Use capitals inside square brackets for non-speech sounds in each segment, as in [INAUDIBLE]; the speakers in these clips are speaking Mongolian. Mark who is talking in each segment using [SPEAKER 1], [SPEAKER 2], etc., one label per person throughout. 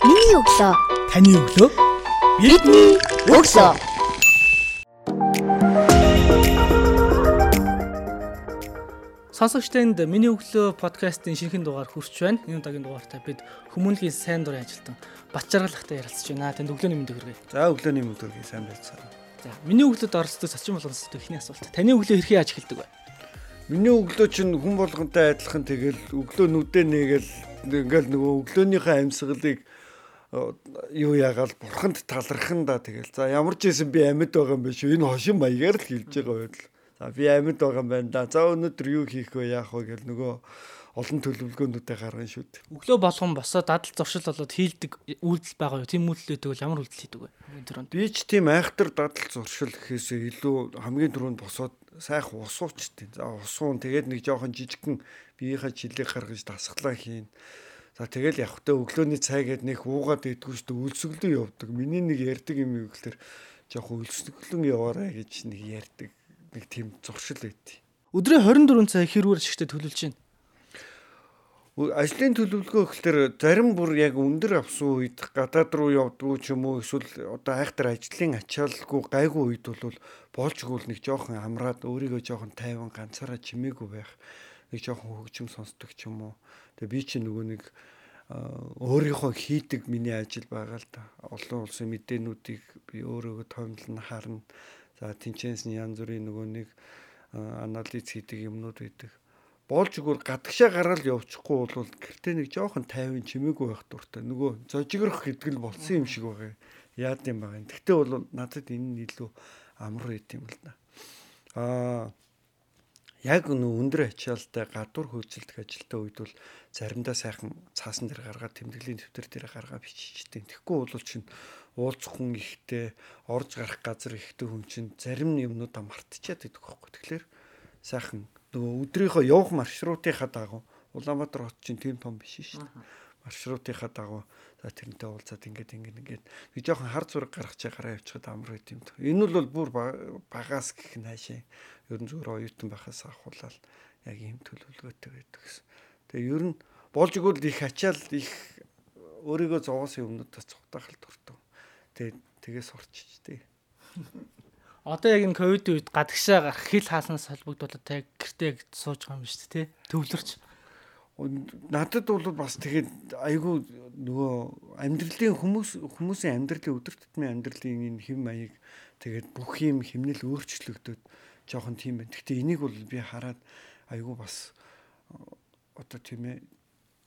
[SPEAKER 1] Миний өглөө.
[SPEAKER 2] Таны өглөө.
[SPEAKER 1] Бидний өглөө.
[SPEAKER 2] Сонсогчтойнд миний өглөө подкастын шинэхэн дугаар хүрч байна. Энэ удаагийн дугаартай бид хүмүүнлэгийн сайн дурын ажилтан Батчаргалахтай ярилцж байна. Танд өглөөний мэндийг хүргэе.
[SPEAKER 3] За өглөөний өдрийг сайн байцгаана.
[SPEAKER 2] За, миний өглөөд оролцдог зочин болгоноос ихний асуулт. Таны өглөө хэрхэн яаж эхэлдэг вэ?
[SPEAKER 3] Миний өглөө чинь хүн болгонтэй адилхан тэгэл өглөө нүдэ нэгээл ингээл нөгөө өглөөнийхөө амьсгалыг юу яагаал бурханд талархан да тэгэл за ямар ч юм би амьд байгаа юм биш энэ хошин маягаар л хэлж байгаа байдал. За би амьд байгаа юм байна да. За өнөөдөр юу хийх вэ яах вэ гэл нөгөө олон төлөвлөгөөнүүдээ гаргана шүү дээ.
[SPEAKER 2] Өглөө болгон босоо дадал зуршил болоод хийлдэг үйлдэл байгаа юу? Тийм үйлдэл бол ямар үйлдэл хийдэг вэ? Тэр онд.
[SPEAKER 3] Би ч тийм айхтар дадал зуршил гэхээсээ илүү хамгийн түрүүнд босоод сайхан ус уучтیں۔ За ус уун тэгээд нэг жоохон жижигхэн биеийнхээ жилийг гаргаж дасглаа хийн. За тэгэл явхтаа өглөөний цайгээд нэг уугаад идэггүй шүү дээ өлсгөлөө явдаг. Миний нэг ярьдаг юм юу гэхээр жоохон өлсгөлөн яваарай гэж нэг ярьдаг. Нэг тийм зуршил байдیں۔
[SPEAKER 2] Өдрийн 24 цаг хэрүүр ашигтай төлөвлөж байна.
[SPEAKER 3] Ажлын төлөвлөгөө гэхэлэр зарим бүр яг өндөр авсан үед гадаад руу явдггүй ч юм уу эсвэл одоо айхтар ажлын ачаалгүй гайгүй үед бол боолжгүй нэг жоохон амраад өөрийгөө жоохон тайван ганцаараа чимээгүй байх нэг жоохон хөгжим сонсдог ч юм уу. Тэгээ би чи нөгөө нэг өөрийнхөө хийдэг миний ажил байгаа л да. Олон улсын мэдээнүүдийг би өөрөөгөө тоомлон харна. За тэнцэнс янз бүрийн нөгөө нэг анализ хийдэг юмнууд байдаг боолж өгөр гадагшаа гараад явчихгүй бол гэртээ нэг жоохон тайван чимээгүй байх дуртай. Нөгөө зожигрох гэдэг нь болсон юм шиг байгаа. Яад юм байгаа. Тэгтээ бол надад энэ нь илүү амар байт юм л да. Аа яг нөө өндөр ачаалтай гадуур хөөцөлдөх ажилтай үед бол заримдаа сайхан цаасан дээр гаргаад тэмдэглэлийн дэвтэр дээр гаргаа биччихдэг. Тэгэхгүй бол чинь уулзах хүн ихтэй, орж гарах газар ихтэй хүн чинь зарим юмнуудаа мартчихад идэх байхгүй. Тэгэхээр сайхан нөгөө өдрийнхөө явах маршрутынхаа дагуу Улаанбаатар хот чинь тийм том биш шүү дээ. Маршрутынхаа дагуу за тэрнтэй уулзаад ингээд ингээд ингээд би жоохон хар зураг гаргаж гараа явчихад амар байт юм. Энэ бол бүр багаас гэх нь хаашаа ер нь зүгээр оюутан байхаас ахуулаад яг ийм төлөвлөгөөтэй байдаг гэсэн. Тэгээ ер нь болж игэл их ачаал их өөрийгөө зовоосын өмнөд цогтаах л дуртай. Тэгээ тэгээ сурчиж тээ. [LAUGHS]
[SPEAKER 2] одоо яг энэ ковидын үед гадагшаа гарах хил хааснаас холбогдуулаад яг гэртээ сууж байгаа юм шүү дээ тий төвлөрч
[SPEAKER 3] надад бол бас тэгээд айгүй нөгөө амьдралын хүмүүс хүмүүсийн амьдралын өдөр тутмын амьдралын энэ хэм маяг тэгээд бүх юм химнэл өөрчлөгдөд жоохон тийм байна. Гэхдээ энийг бол би хараад айгүй бас одоо тийм ээ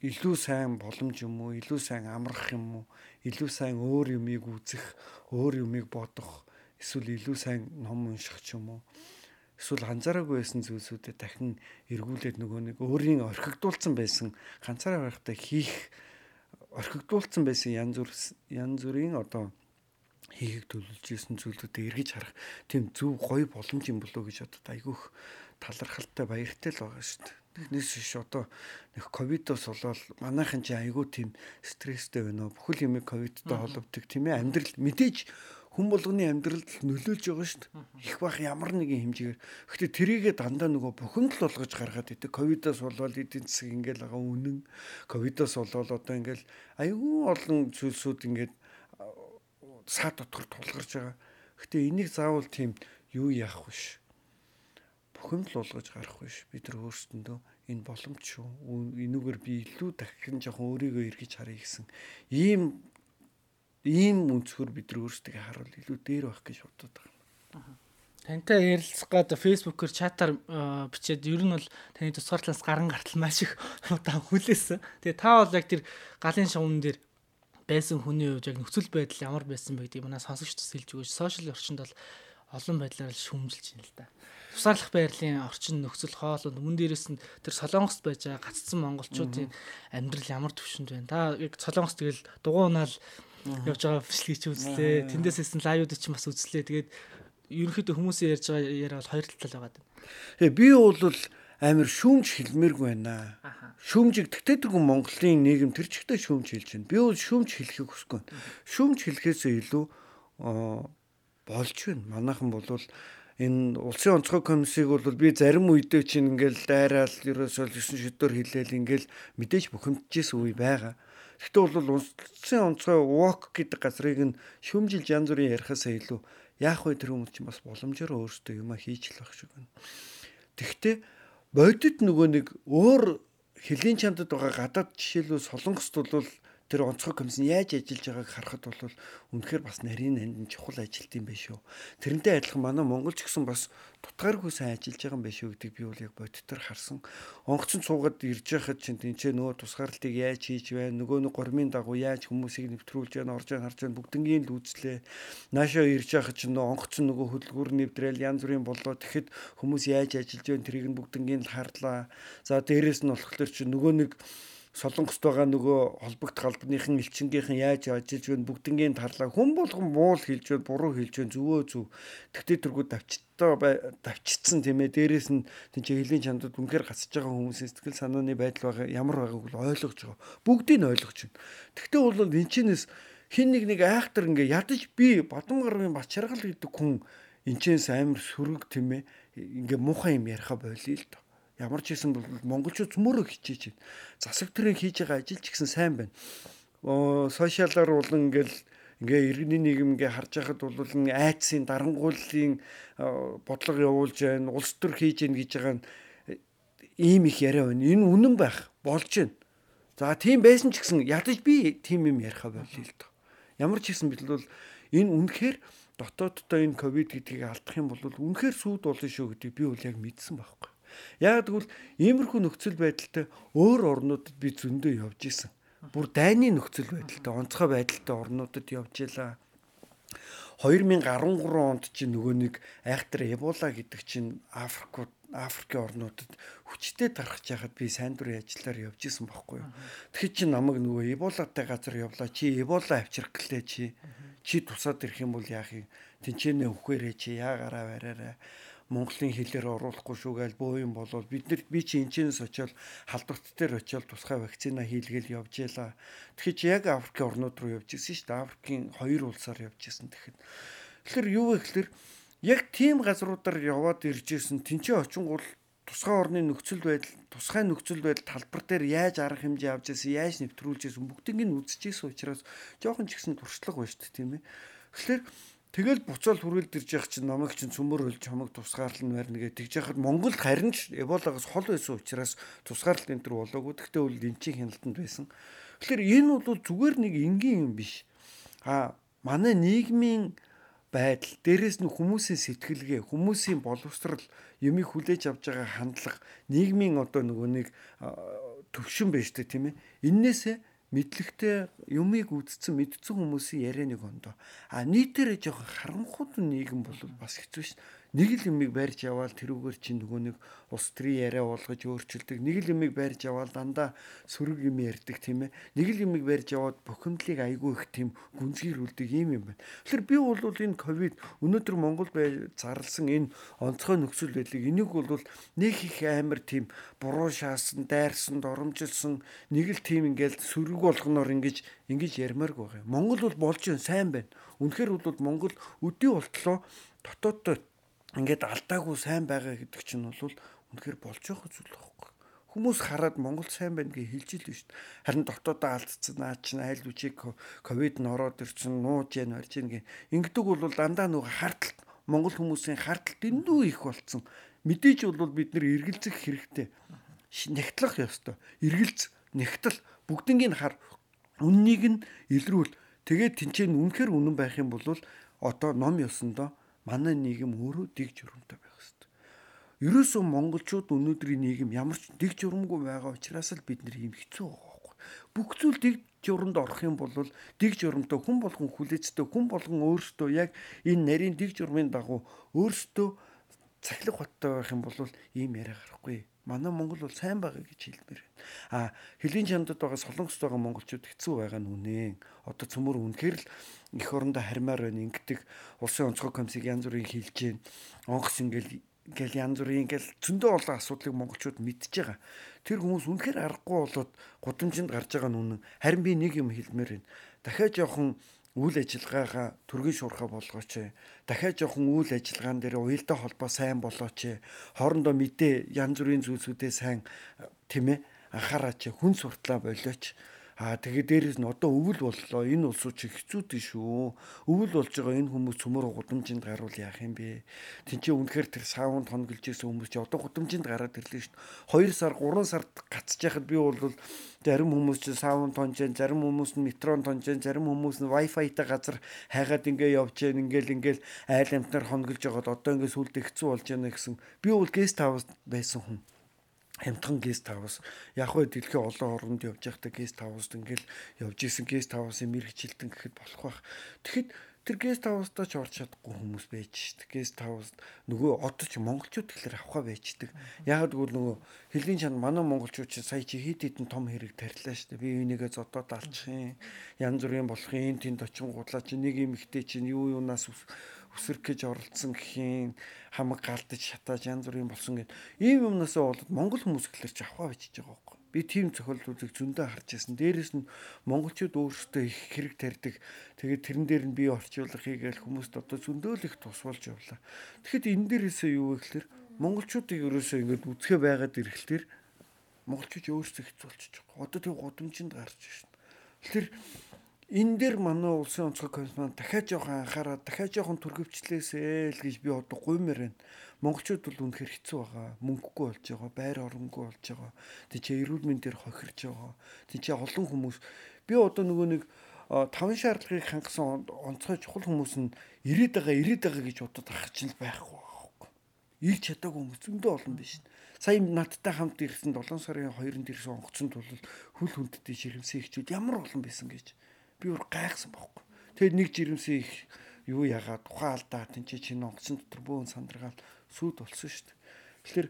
[SPEAKER 3] илүү сайн боломж юм уу, илүү сайн амрах юм уу, илүү сайн өөр юмыг үзэх, өөр юмыг бодох эсвэл илүү сайн ном унших ч юм уу эсвэл анзаараагүй байсан зүйлсүүдэд дахин эргүүлээд нөгөө нэг өөрийн орхигдуулсан байсан ганцаараа байхдаа хийх орхигдуулсан байсан янз бүр янз бүрийн одоо хийхийг төлөвлөж исэн зүйлүүдээ эргэж харах тийм зөв гоё боломж юм болоо гэж одоо айгүйх талархалтай баяртай л байгаа шүү дээ. Тэгнээс биш одоо нэг ковидос болоод манайхан чи айгүй тийм стресстэй байна уу? Бүхэл юм ковидтай холбогддог тийм ээ амьдрал мэдээж хүн болгоны амьдралд нөлөөлж байгаа шүү дээ. Их бах ямар нэгэн хэмжээгээр. Гэхдээ тэрийгээ дандаа нөгөө бухимдал болгож гаргаад идэв. Ковидоос болоод эдийн засаг ингээл байгаа үнэн. Ковидоос болоод одоо ингээл аюул олон зүйлсүүд ингээд саад дотор тулгарч байгаа. Гэхдээ энийг заавал тийм юу яах вэ? Бухимдал болгож гарах биш. Бид нар өөрсдөндөө энэ боломж шүү. Энүүгээр би илүү дахин жоохон өөрийгөө эргэж харъя гэсэн ийм ийм өнцгөр бид нар өөрсдөө харуул илүү дээр байх гэж бодод байгаа.
[SPEAKER 2] Тантай ярилцах гад фэйсбүүкээр чатаар бичээд ер нь бол таны тусгаарлаас гаран гартал маш их удаа хүлээсэн. Тэгээ та бол яг тэр галын шугамн дээр байсан хүний хувьд яг нөхцөл байдал ямар байсан бэ гэдэг манаас сонсогчдос хэлж өгөөч. Сошиал орчинд бол олон байдлаар л шүмжилж байна л да. Тусаарлах байрлалын орчин нөхцөл хоол мөн дээрээс нь тэр Солонгост байж байгаа гаццсан монголчуудын амьдрал ямар төвшөнд байна. Та яг Солонгост тэгэл дугуйнаал явж байгаа бичлэгийг чи үзлээ. Тэндээс ирсэн лайвууд чи бас үзлээ. Тэгээд ерөнхийдөө хүмүүсийн ярьж байгаа яриа бол хоёр тал байгаа даа.
[SPEAKER 3] Тэгээ би бол амар шүүмж хэлмээргүй байна. Шүүмжиг тэгтээ тэргүй Монголын нийгэм тэр чигтээ шүүмж хэлж байна. Би бол шүүмж хэлхийг хүсэхгүй. Шүүмж хэлэхээсээ илүү болж байна. Манайхан бол энэ улсын онцгой комиссийг бол би зарим үедээ чинь ингээл дайраал ерөөсөө 9 шүдээр хилээл ингээл мэдээж бухимдчихсэн үе байгаа. Гэхдээ бол улсын онцгой walk гэдэг газрыг нь шүмжилж янз бүрийн ярихаасаа илүү яах вэ тэр хүмүүс чинь бас боломжоор өөрсдөө юма хийж л байх шиг байна. Тэгвэл бодит нөгөө нэг өөр хөлийн чамдад байгаа гадаад жишээлбэл солонгост бол тэр онцгой комиссн яаж ажиллаж байгааг харахад бол үнэхээр бас нарийн анд нь чухал ажилт юм биш үү. Тэрнтэй адилхан манай Монголч гэсэн бас тутгааргүй сайн ажиллаж байгаа юм биш үү гэдгийг би бол яг бодтоор харсан. Онгоцон цуугаад ирж байхад чинь тэнцээ нөгөө тусгаарлалтыг яаж хийж вэ? Нөгөө нэг гормын дагуу яаж хүмүүсийг нэвтрүүлж яана, орж яана, харж яана бүгднгийн л үзлээ. Наашаа ирж байхад чинь нөгөө онгоцон нөгөө хөдөлгүүр нэвтрээл янз бүрийн болоо тэгэхэд хүмүүс яаж ажиллаж байна тэрийг нь бүгднгийн л харлаа. За дээрэс нь болохоор чинь нөгөө нэг солонгост байгаа нөгөө холбогдох албаныхан элчингийнхэн яаж ажиллаж байна бүгднгийн тарлаа хүн болгон буул хэлж байна буруу хэлж байна зөвөө зөв тэгтээ тэргүү давчтаа давчцсан тийм ээ. Дээрэс нь тийм чи хэлийн чамдад үнээр гацж байгаа хүмүүсийн сэтгэл санааны байдал байгаа ямар байгааг бол ойлгож байгаа. Бүгдийг нь ойлгож байна. Тэгтээ бол энэ чинээс хин нэг нэг айхтар ингээ ядаж би бадам гармын бач чаргал гэдэг хүн энчээс амар сөрөг тийм ээ ингээ муухай юм яриха болиё л доо Ямар ч хэсэн бол монголчууд цөмөрөө хичээж байна. Засаг төрийн хийж байгаа ажил ч гэсэн сайн байна. Оо сошиалаар бол ингээл ингээ иргэний нийгэм ингээ харж байхад бол айцсын дарангууллын бодлого явуулж байна. Улс төр хийж гин гэж байгаа нь ийм их яриа байна. Энэ үнэн байх болж байна. За тийм байсан ч гэсэн ядаж би тийм юм яриха болъё л доо. Ямар ч хэсэн бил бол энэ үнэхээр дотооддоо энэ ковид гэдгийг алдах юм бол үнэхээр сүйд болно шүү гэдгийг би бол яг мэдсэн байхгүй. Яг тэгвэл иймэрхүү нөхцөл байдалтай өөр орнуудад би зөндөө явж исэн. Бүр дайны нөхцөл байдалтай, онцгой байдалтай орнуудад явж илаа. 2013 онд чинь нөгөө нэг айхтар Эбола гэдэг чинь Африкууд Африкийн орнуудад хүчтэй тархаж яхад би сайн дурын ажиллаар явж исэн байхгүй юу. Тэгэхээр чи намайг нөгөө Эболатай газар явлаа. Чи Эбола авчрах гэлээ чи. Чи тусаад ирэх юм бол яах юм? Тинчэнэ өхөөрэй чи яагараа бариараа Монголын хэлээр оруулахгүй шүүгээл бөө юм болол бид нар би чи энэчнээс очиод халдварт дээр очиод тусгай вакцина хийлгээл явж яла. Тэгэхээр чи яг Африкийн орнууд руу явж исэн шүү дээ. Африкийн хоёр улсаар явж исэн тэгэхэд. Тэгэхээр юу вэ гэхээр яг тийм газруудаар яваад ирж исэн тэнцээ очингууд тусгай орны нөхцөл байдал тусгай нөхцөл байдал талбар дээр яаж арга хэмжээ авч ирсэн яаж нэвтрүүлж ирсэн бүгдийг нь үзчихсэн учраас жоохон ч ихсэн туршлага байна шүү дээ тийм ээ. Тэгэхээр Тэгэл буцаал хүрээлдэрж явах чинь намайг чинь цөмөр өлж хамаг тусгаарлан барьна гэж тэгж яхад Монголд харин ч Эболагаас хол байсан учраас тусгаарлалт энэ төр болоогүй. Гэхдээ үл энэ чинь хяналтанд байсан. Тэгэхээр энэ бол зүгээр нэг энгийн юм биш. А манай нийгмийн байдал дээрэс нь хүмүүсийн сэтгэлгээ, хүмүүсийн боловсрал, юмыг хүлээж авч байгаа хандлага, нийгмийн одоо нөгөө нэг төвшин байж тээ тийм ээ. Иннээсээ мэдлэгтэй юмыг үдцсэн мэдсэн хүмүүсийн ярианыг ондоо. А нийтээрээ жоохон харанхуй нийгэм бол бас хэцүү шин нэг л юмыг барьж яваал тэрүүгээр чинь нөгөө нэг улс төрийн яриа болгож өөрчилдөг нэг л юмыг барьж яваал дандаа сөрөг юм ярьдаг тийм ээ нэг л юмыг барьж яваад бухимдлыг айгүй их тийм гүнзгийрүүлдэг юм юм байна. Тэгэхээр би бол энэ ковид өнөөдөр Монгол бай зарлсан энэ онцгой нөхцөл байдлыг энийг бол нэг их амар тийм буруу шаасан, дайрсан, доромжилсан нэг л тийм ингээл сөрөг болгоноор ингэж ингэж ярмааргүй байгаа. Монгол бол болж сайн байна. Үнэхээр бол Монгол өдөө болтлоо дотооддоо ингээд алдаагүй сайн байгаа гэдэг чинь бол үнэхээр болж байгаа зүйл байхгүй. Хүмүүс хараад Монгол сайн байна гэж хэлж ил шүү дээ. Харин дотоодоо алдсан наа чинь айл үчиг ковид н ороод ирсэн нууж яан барьж ийн гэх. Ингэдэг бол дандаа нөгөө харталт Монгол хүмүүсийн харталт эндүү их болцсон. Мэдээж бол бид нэр эргэлзэх хэрэгтэй. Нэгтлах ёстой. Эргэлз, нэгтэл бүгднийг нь хар үннийг нь илрүүл. Тэгээд тэнцэн үнэхэр үнэн байх юм бол одоо ном ёсондоо манай нийгэм өөрөө дэг журамтай байх хэрэгтэй. Ерөөсөө монголчууд өнөөдрийн нийгэм ямар ч дэг журамгүй байгаа учраас л бид нэр ийм хэцүү байгаа байхгүй. Бүх зүйл дэг журамд орох юм бол дэг журамтай хүн болгон хүлээцтэй хүн болгон өөртөө яг энэ нарийн дэг журмын дагуу өөртөө цахилах баттай байх юм бол ийм яриа гарахгүй. Манай Монгол бол сайн байгаа гэж хэлмээр байна. А хөлийн чамдад байгаа солонгост байгаа монголчууд хэцүү байгаа нь үнэн. Одоо цөмөр үнэхээр л их орондоо хармаар байна. Ингэдэг улсын онцгой комиссийг янз бүрийн хилж гин. Онгоц ингээл ингээл янз бүрийн ингээл зөндөө олон асуудлыг монголчууд мэдж байгаа. Тэр хүмүүс үнэхээр аргагүй болоод гудамжинд гарч байгаа нь үнэн. Харин би нэг юм хэлмээр байна. Дахиад жоохон үйл ажиллагаагаа төргийн шуурхаа болгооч. Дахиад жоохон үйл ажиллагаан дээр уялдаа холбоо сайн болооч. Хоорондоо мэдээ янз бүрийн зүйлсүүдээ сайн тийм ээ анхаараач. Хүн суртлаа болооч. Аа тэгээ дээрэс нь одоо өвөл боллоо. Энэ улсууд чи хэцүүтэй шүү. Өвөл болж байгаа энэ хүмүүс цөмөр гудамжинд гаруул яах юм бэ? Тинчээ үнэхээр тэр саунд хонголж исэн хүмүүс чи одоо гудамжинд гараад ирлээ шүү. 2 сар 3 сард гацж яхад би бол зарим хүмүүс чи саунд тонжен, зарим хүмүүс нь метрон тонжен, зарим хүмүүс нь wifi-тай газар хайгаад ингээ явж гэн ингээл ингээл айл амтнаар хонголж байгаад одоо ингээ сүлд хэцүү болж байна гэсэн. Би бол гест хаус байсан хүн хямдхан гест хаус яг хөө дэлхийн олон оронд явж байхдаа гест хауст ингээл явж исэн гест хаусын мэрэгчлэлтэн гэхэд болох байх. Тэгэхэд тэр гест хаустаа ч орч чадахгүй хүмүүс байж шít. Гест хауст нөгөө одоо ч монголчууд тэгэхээр авахаа байждаг. Яг тэгвэл нөгөө хэлийн чанд манай монголчууд ч сая чи хит хитэн том хэрэг тарилаа шít. Би энийгээ зодоод алчихын. Янз бүрийн болохын тэнд очин гудлаа чи нэг юм ихтэй чинь юу юунаас өсөрөх гэж оролцсон гэхийн хамаг галдаж шатааж янз бүрийн болсон гэд. Ийм юмнаас болоод монгол хүмүүс гэхэлэр ч авахаа бичиж байгаа байхгүй. Би тийм цохиолдлуудыг зөндөө харж байсан дээрэс нь монголчууд өөрсдөө их хэрэг тарьдаг. Тэгээд тэрэн дээр нь би орчуулга хийгээл хүмүүст одоо зөндөө л их тусвалж явлаа. Тэгэхэд энэ дээрээсээ юу вэ гэхээр монголчуудыг ерөөсөө ингэж үцгэ байгаад ирэхлээр монголчууд өөрсдөө хэцүү болчихж байгаа. Одоо тийм гудамжинд гарч байна тэгэхээр энэ дээр манай улсын онцгой комиссион дахиад жоохон анхаараа дахиад жоохон төргөвчлээсэй л гэж би одоо гуймаар байна. Монголчууд бол үнэхээр хэцүү байгаа. Мөнгөгүй болж байгаа, байр оронгүй болж байгаа. Чи эрүүл мэндээр хохирч байгаа. Чи олон хүмүүс би одоо нөгөө нэг таван шаардлагыг хангасан онцгой чухал хүмүүс нь ирээд байгаа, ирээд байгаа гэж бодоод ахчих чинь байхгүй байхгүй. Ирж чадаагүй хүмүүс зөндөө олон биш. Сая надтай хамт ирсэн 7 сарын 2-нд ирсэн онгоцонд бол хүл хүндтэй жирэмсэн ихчүүд ямар олон байсан гэж би өөр гайхсан байхгүй. Тэгээд нэг жирэмсэн их юу ягаад тухайн алдаа тэнцээ чинь онгоцон дотор бөөн сандргаал сүд болсон шүү дээ. Тэгэхээр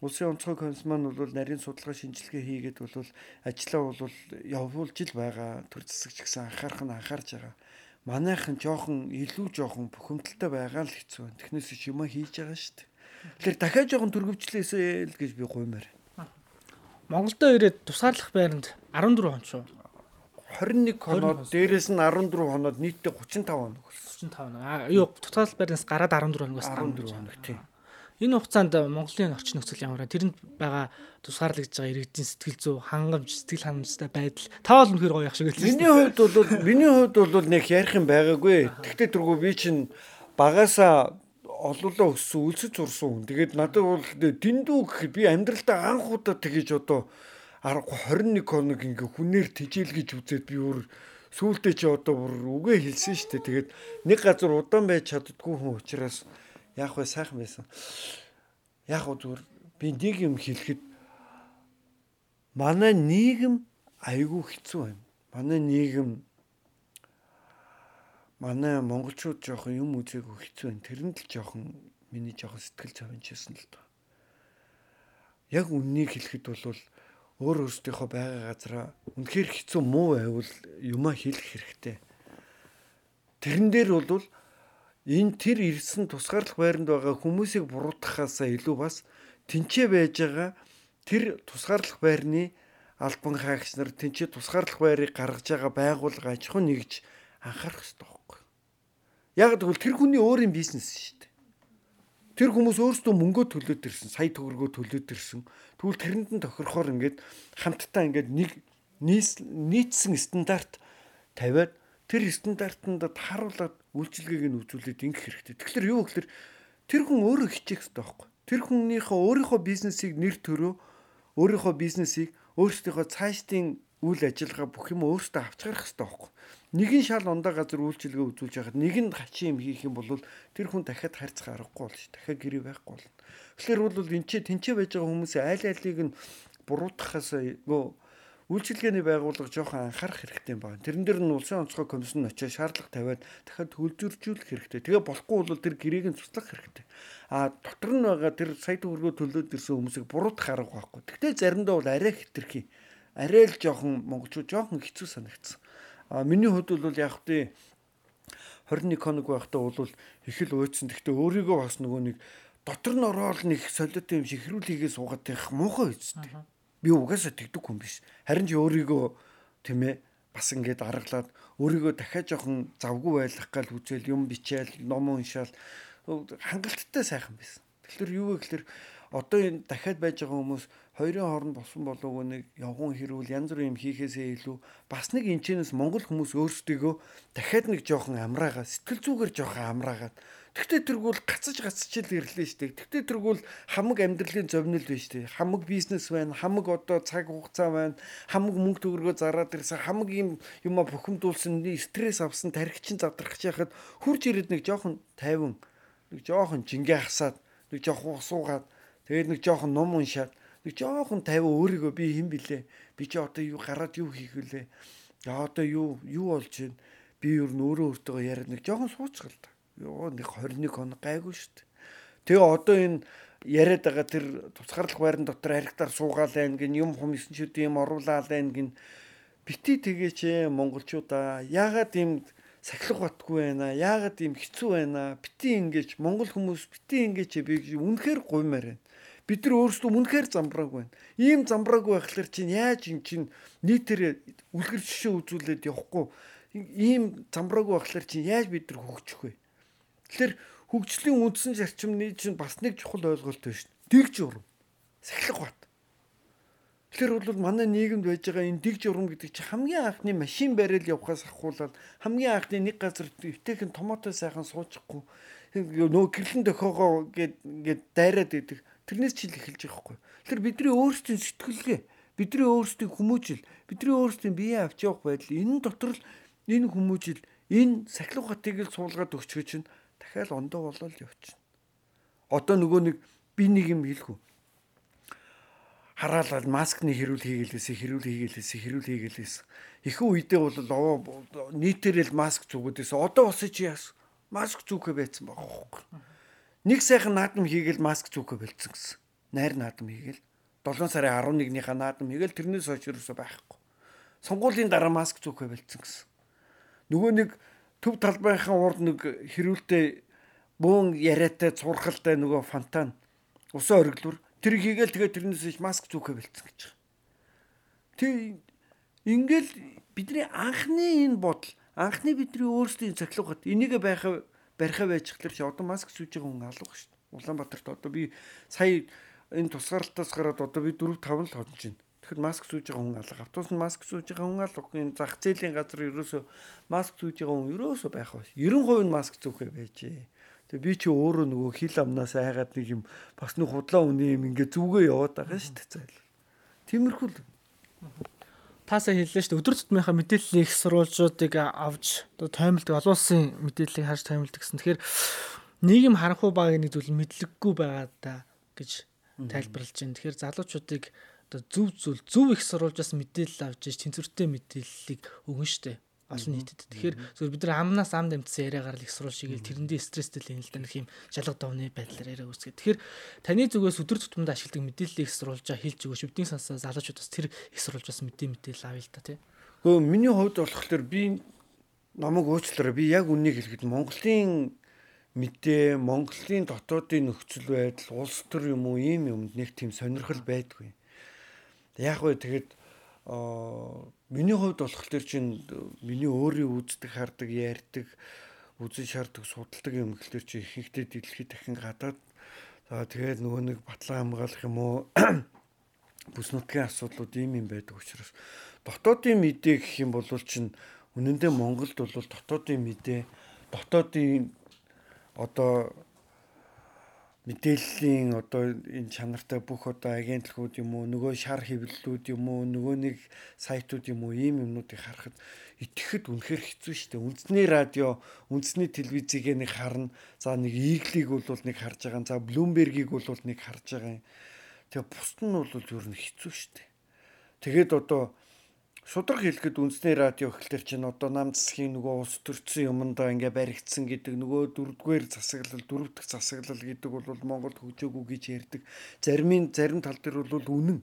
[SPEAKER 3] Улсын онцгой комисс маань бол нарийн судалгаа шинжилгээ хийгээд бол ажлаа бол явуулж ил байгаа төр засагч гэсэн анхаарах нь анхаарж байгаа. Манайхан жоохон илүү жоохон бухимдалтай байгаа л хэцүү байна. Технээс ч юм хийж байгаа шүү дээ. Тэгэхээр дахиад жоохон төрөвчлээсэй л гэж би гуймаар.
[SPEAKER 2] Монголдо ирээд тусгаарлах байранд 14 он шүү.
[SPEAKER 3] 21 хоноод дээрэс нь 14 хоноод нийтдээ 35 хоног
[SPEAKER 2] болсон. 35 хоног. Аа юу тотал байраас гараад 14 хоногоос
[SPEAKER 3] 14 хоног тийм.
[SPEAKER 2] Энэ хугацаанд Монголын орчин нөхцөл ямар вэ? Тэрэнд байгаа тусгаарлагдж байгаа иргэдийн сэтгэл зүй, хангамж, сэтгэл ханамжтай байдал таа бол үнэхээр гоё ах шиг хэлсэн.
[SPEAKER 3] Миний хувьд бол миний хувьд бол нэг ярих юм байгаагүй. Тэгтээ тэргүй би чинь багасаа олоолаа өссөн, үлсэж зурсан хүн. Тэгээд надад бол дэндүү гэхэд би амьдралдаа анх удаа тэгэж одоо 21 хоног ингээ хүнээр тижэл гэж үзээд би өөр сүултээ чи одоо бүр үгээ хэлсэн шүү дээ. Тэгээд нэг газар удаан байж чаддгүй хүн учраас яах вэ сайхан байсан. Яг уу зүгээр би нэг юм хэлэхэд манай нийгэм айгүй хэцүү байна. Манай нийгэм манай монголчууд жоохон юм үзээгүй хэцүү байна. Тэрэнд л жоохон миний жоохон сэтгэл зовничсэн л доо. Яг үннийг хэлэхэд бол өөр өөрсдийнхөө байгаа газараа үнэхээр хэцүү муу байвал юмаа хэлэх хэрэгтэй. Тэрэн дээр бол энэ тэр ирсэн тусгаарлах байранд байгаа хүмүүсийг буруутгахаасаа илүү бас тэнцээ байж байгаа тэр тусгаарлах байрны албан хаагч нар тэнцээ тусгаарлах байрыг гаргаж байгаа байгууллага аж ахуй нэгж анхаарах хэрэгтэй байхгүй. Яг тэгвэл тэр хүний өөрийн бизнес шүү дээ. Тэр хүмүүс өөрсдөө мөнгөө төлөөд ирсэн, сая төгрөгөө төлөөд ирсэн. Тэгвэл тэрэнд нь тохирохоор ингээд хамтдаа ингээд нэг нийцсэн стандарт тавиад тэр стандартанд тааруулаад үйлчилгээг нь үзүүлээд ингэх хэрэгтэй. Тэгэхээр юу гэхээр тэр хүн өөрөө хичээх хэрэгтэй байхгүй. Тэр хүнийхээ өөрийнхөө бизнесийг нэр төрөө өөрийнхөө бизнесийг өөрсдийнхөө цаашдын үйл ажиллагаа бүх юм өөртөө авч гарах хэрэгтэй байхгүй. Нэг нь шал ундаа газар үйлчилгээ үзүүлж яхад нэг нь хачин юм хийх юм бол тэр хүн дахиад харьцах аргагүй болно шүү. Дахиад гэрээ байхгүй болно. Тэгэхээр бол энэ ч тэнцээ байж байгаа хүмүүсийн айл айлыг нь буруутгахаас нөгөө үйлчилгээний байгууллага жоохон анхаарах хэрэгтэй байна. Тэрэн дээр нь улсын онцгой комиссн очиж шаардлага тавиад дахиад төлөвлөжүүлэх хэрэгтэй. Тэгээ болохгүй бол тэр гэрээг нь цуслах хэрэгтэй. А дотор нь байгаа тэр сая төгрөгөө төлөөд ирсэн хүмүүсийг буруутгах арга байхгүй. Гэхдээ заримдаа бол арай хэтэрхий. Арай л жоохон монголчууд жоохон хэцүү санагдсан. А миний хувьд бол яг тий 21 хоног байхдаа бол их л уйдсан. Гэхдээ өөрийгөө бас нөгөө нэг дотор нь ороод нэг солиотой юм шиг хэрүүлхийгээ суугаад байх муухай үсттэй. Би угаасаа тэгдэг хүн биш. Харин ч өөрийгөө тийм ээ бас ингээд аргалаад өөрийгөө дахиад жоохон завгүй байлгах гал үзэл юм бичээл ном уншаал хангалттай сайхан байсан. Тэгэхээр юу вэ гэхээр одоо энэ дахиад байж байгаа хүмүүс хоёрын хооронд босон болоогүй нэг явган хэрүүл янз бүрийн юм хийхээсээ илүү бас нэг энэчнээс монгол хүмүүс өөрсдийгөө дахиад нэг жоохон амраагаа сэтгэл зүгээр жоохон амраагаад Тэгтээ тэргүүл гацаж гацч л ирлээ штэ. Тэгтээ тэргүүл хамаг амьдралын зовнил байна штэ. Хамаг бизнес байна, хамаг одоо цаг хугацаа байна, хамаг мөнгө төгрөгөө зараад ирсэн, хамаг юм юма бухимдуулсан, стресс авсан, тархичин задрах чахад хурж ирээд нэг жоохон тайван, нэг жоохон жингээ хасаад, нэг жоохон суугаад, тэгээд нэг жоохон ном уншаад, нэг жоохон тайван өөрийгөө би хэн блэ? Би чи одоо юу гараад юу хийх вүлээ? За одоо юу юу болж байна? Би юу нөөрөө өөртөө яриад нэг жоохон сууцгал та Йоо нэг 21 хоног гайгүй шүү дээ. Тэгээ одоо энэ яриад байгаа тэр тусгаарлах байран дотор харигтаар суугаал байх гин юм хүмүүсчүүд юм оруулаад байх гин бити тэгээч монголчуудаа яагаад ийм сахилах батгүй байна яагаад ийм хэцүү байна бити ингэж монгол хүмүүс бити ингэж би үнэхээр гуймаар байна бид нар өөрсдөө үнэхээр замбрааг байна ийм замбрааг байхлаар чинь яаж ин чинь нийтээр үлгэр жишээ үзүүлээд явахгүй ийм замбрааг байхлаар чинь яаж бид нар хөгжих вэ Тэгэхээр хөгжлийн үндсэн зарчимны чинь бас нэг чухал ойлголт байна шүү дээ. Дэг журам. Сахилга бат. Тэгэхээр бол манай нийгэмд байж байгаа энэ дэг журам гэдэг чинь хамгийн анхны машин барил явахаас ахуулаад хамгийн анхны нэг газар өвтэйхэн томото сайхан суучихгүй нөө гэрлэн дохоогоо гээд ингээд дайраад идэг. Тэрнээс чил эхэлж байгаа хгүй. Тэгэхээр бидний өөрсдийн сэтгэлгээ, бидний өөрсдийн хүмүүжил, бидний өөрсдийн биеэ авч явах байдал энэ дотор л энэ хүмүүжил, энэ сахилга батыг л суулгаад өгч чинь дахиад ондоо болол явчихна. Одоо нөгөө нэг би нэг юм хэлэхүү. Хараалал маскны хэрүүл хийгээлээсээ хэрүүл хийгээлээсээ хэрүүл хийгээлээс ихэнх үедээ бол нийтээрэл маск зүгүүдээс одоо бас чи яас маск зүгхэ байцсан хөөхгүй. Нэг сайхан наадам хийгээл маск зүгхэ болцсон гэсэн. Найр наадам хийгээл 7 сарын 11-ийнхаа наадам хийгээл тэрнээс хойш юусоо байхгүй. Сонгуулийн дараа маск зүгхэ болцсон гэсэн. Нөгөө нэг төв талбайхаа урд нэг хэрүүлтэй бөөн яриатай цурхалтай нөгөө фонтан усан ориглуур тэр хийгээл тэгээ тэрнээс ич маск зүүхэ бэлдсэн гэж байгаа. Тэг ингээл бидний анхны энэ бодол анхны бидний өөрсдийн цахилгаат энийг байхаа барихаа байж хэлэр чи одоо маск зүүж байгаа хүн алга шүү дээ. Улаанбаатарт одоо би сая энэ тусгаарлалтаас гараад одоо би 4 5 л ходж байна. Тэгэхээр маск сууж байгаа хүн алга. Автобусд маск сууж байгаа хүн алга. Энэ зах зээлийн газар ерөөсөө маск сууж байгаа хүн ерөөсөө байх ба. 90% нь маск зүүхээ байжээ. Тэгээ би чи өөрөө нөгөө хил амнаас айгаад нэг юм бас нэг худлаа үний юм ингээ зүгээ яваад байгаа шүү дээ цайл.
[SPEAKER 2] Таасаа хэллээ шүү дээ. Өдөр тутмынхаа мэдээллийг их сурвалжуудыг авч одоо тоймолдог олон улсын мэдээллийг харж тоймолдог гэсэн. Тэгэхээр нийгэм харанхуй багийн нэг зүйл мэдлэггүй байгаа да гэж тайлбарлаж байна. Тэгэхээр залуучуудыг одоо зөв зүйл зөв их сурвалжаас мэдээлэл авч тэнцвэртэй мэдээллийг өгнө штэ олон нийтэд. Тэгэхээр зөв бид нар амнаас ам дэмтсэн яриагаар л их сурвал шигээл тэрэндээ стресстэй л юм л нэг юм шалга давны байдлаар яриа үүсгэж. Тэгэхээр таны зүгээс өдөр тутамд ашигладаг мэдээллийг их сурвалжаа хэлж өгөөч. Бидний сонсоо залуучуудаас тэр их сурвалжаас мэдээ мэдээлэл авъя л та тий.
[SPEAKER 3] Гэхдээ миний хувьд болохоор би намайг уучлаарай. Би яг үнийг хэлэхэд Монголын мэдээ, Монголын дотоодын нөхцөл байдал, улс төр юм уу ийм юмд нэг тийм сонирхол байдгүй. Яг вэ тэгэхэд миний хувьд болох төр чинь миний өөрийн үздэг хардаг ярьдаг үзэн шаарддаг судалдаг юм гэхэлэр чи ихэнхдээ дэлхийд дахин гадаад. За тэгээд нөгөө нэг батлан хамгаалах юм уу? [COUGHS] Бүс нутгийн асуудлууд ийм юм байдаг учраас. Дотоодын мэдээ гэх юм бол чинь үнэндээ Монголд бол дотоодын мэдээ дотоодын одоо мэдээллийн одоо энэ чанартай бүх одоо агентлагууд юм уу нөгөө шар хэвлэлүүд юм уу нөгөө нэг сайтууд юм уу ийм юмнуудыг харахад итгэхэд үнэхээр хэцүү шүү дээ. Үндэсний радио, үндэсний телевизийг нэг харна. За нэг Иглиг бол нэг харж байгаа. За Bloomberg-ийг бол нэг харж байгаа. Тэгээ бусд нь бол ер нь хэцүү шүү дээ. Тэгээд одоо шудраг хэлэхэд үндэсний радио ихлээр чинь одоо нам засгийн нөгөө улс төрсөн юмдаа ингээ баригдсан гэдэг нөгөө дөрөвдүгээр засаглал дөрөв дэх засаглал гэдэг бол Монголд хөгжөөгүй гэж ярьдаг. Зарим зарим тал дээр бол үнэн.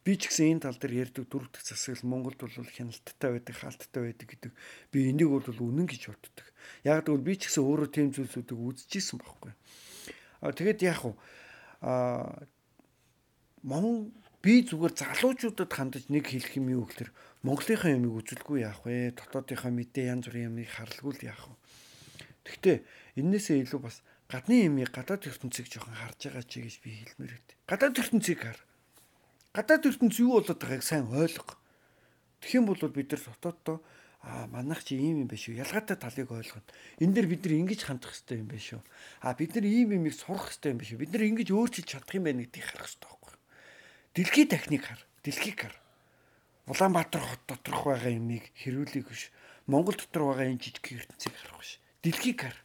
[SPEAKER 3] Би ч гэсэн энэ тал дээр ярьдаг дөрөв дэх засаглал Монголд бол хяналттай байдаг, хаалттай байдаг гэдэг. Би энийг бол үнэн гэж боддог. Яг тэгвэл би ч гэсэн өөрөө тийм зүйлсүүдийг үзчихсэн байхгүй. А тэгэд яг уу а Монгол би зүгээр залуучуудад хандаж нэг хэлэх юм юу гэхээр Монголынхаа ямиг үзүүлгүй яах вэ? Дотоодынхаа мэдээ янз бүрийн ямиг харлгүй л яах вэ? Гэхдээ энээсээ илүү бас гадны юмыг гадаад ертөнцийг жоохон харж байгаа чи гэж би хэлмээр байт. Гадаад ертөнцийг хар. Гадаад ертөнц юу болоод байгааг сайн ойлго. Тэгэх юм бол бид нар дотооддоо аа манайх чи ийм юм биш үү? Ялгаатай талыг ойлгоно. Энэ дээр бид нар ингэж хандах хэрэгтэй юм биш үү? Аа бид нар ийм юмыг сурах хэрэгтэй юм биш үү? Бид нар ингэж өөрчилж чадах юм байна гэдгийг харах хэрэгтэй байхгүй юу? Дэлхий техник хар. Дэлхийг хар. Улаанбаатар хот доторх байгаа юмыг хэрүүлэх биш. Монгол дотор байгаа энэ жижиг ертөнцийг харах биш. Дэлхийг хар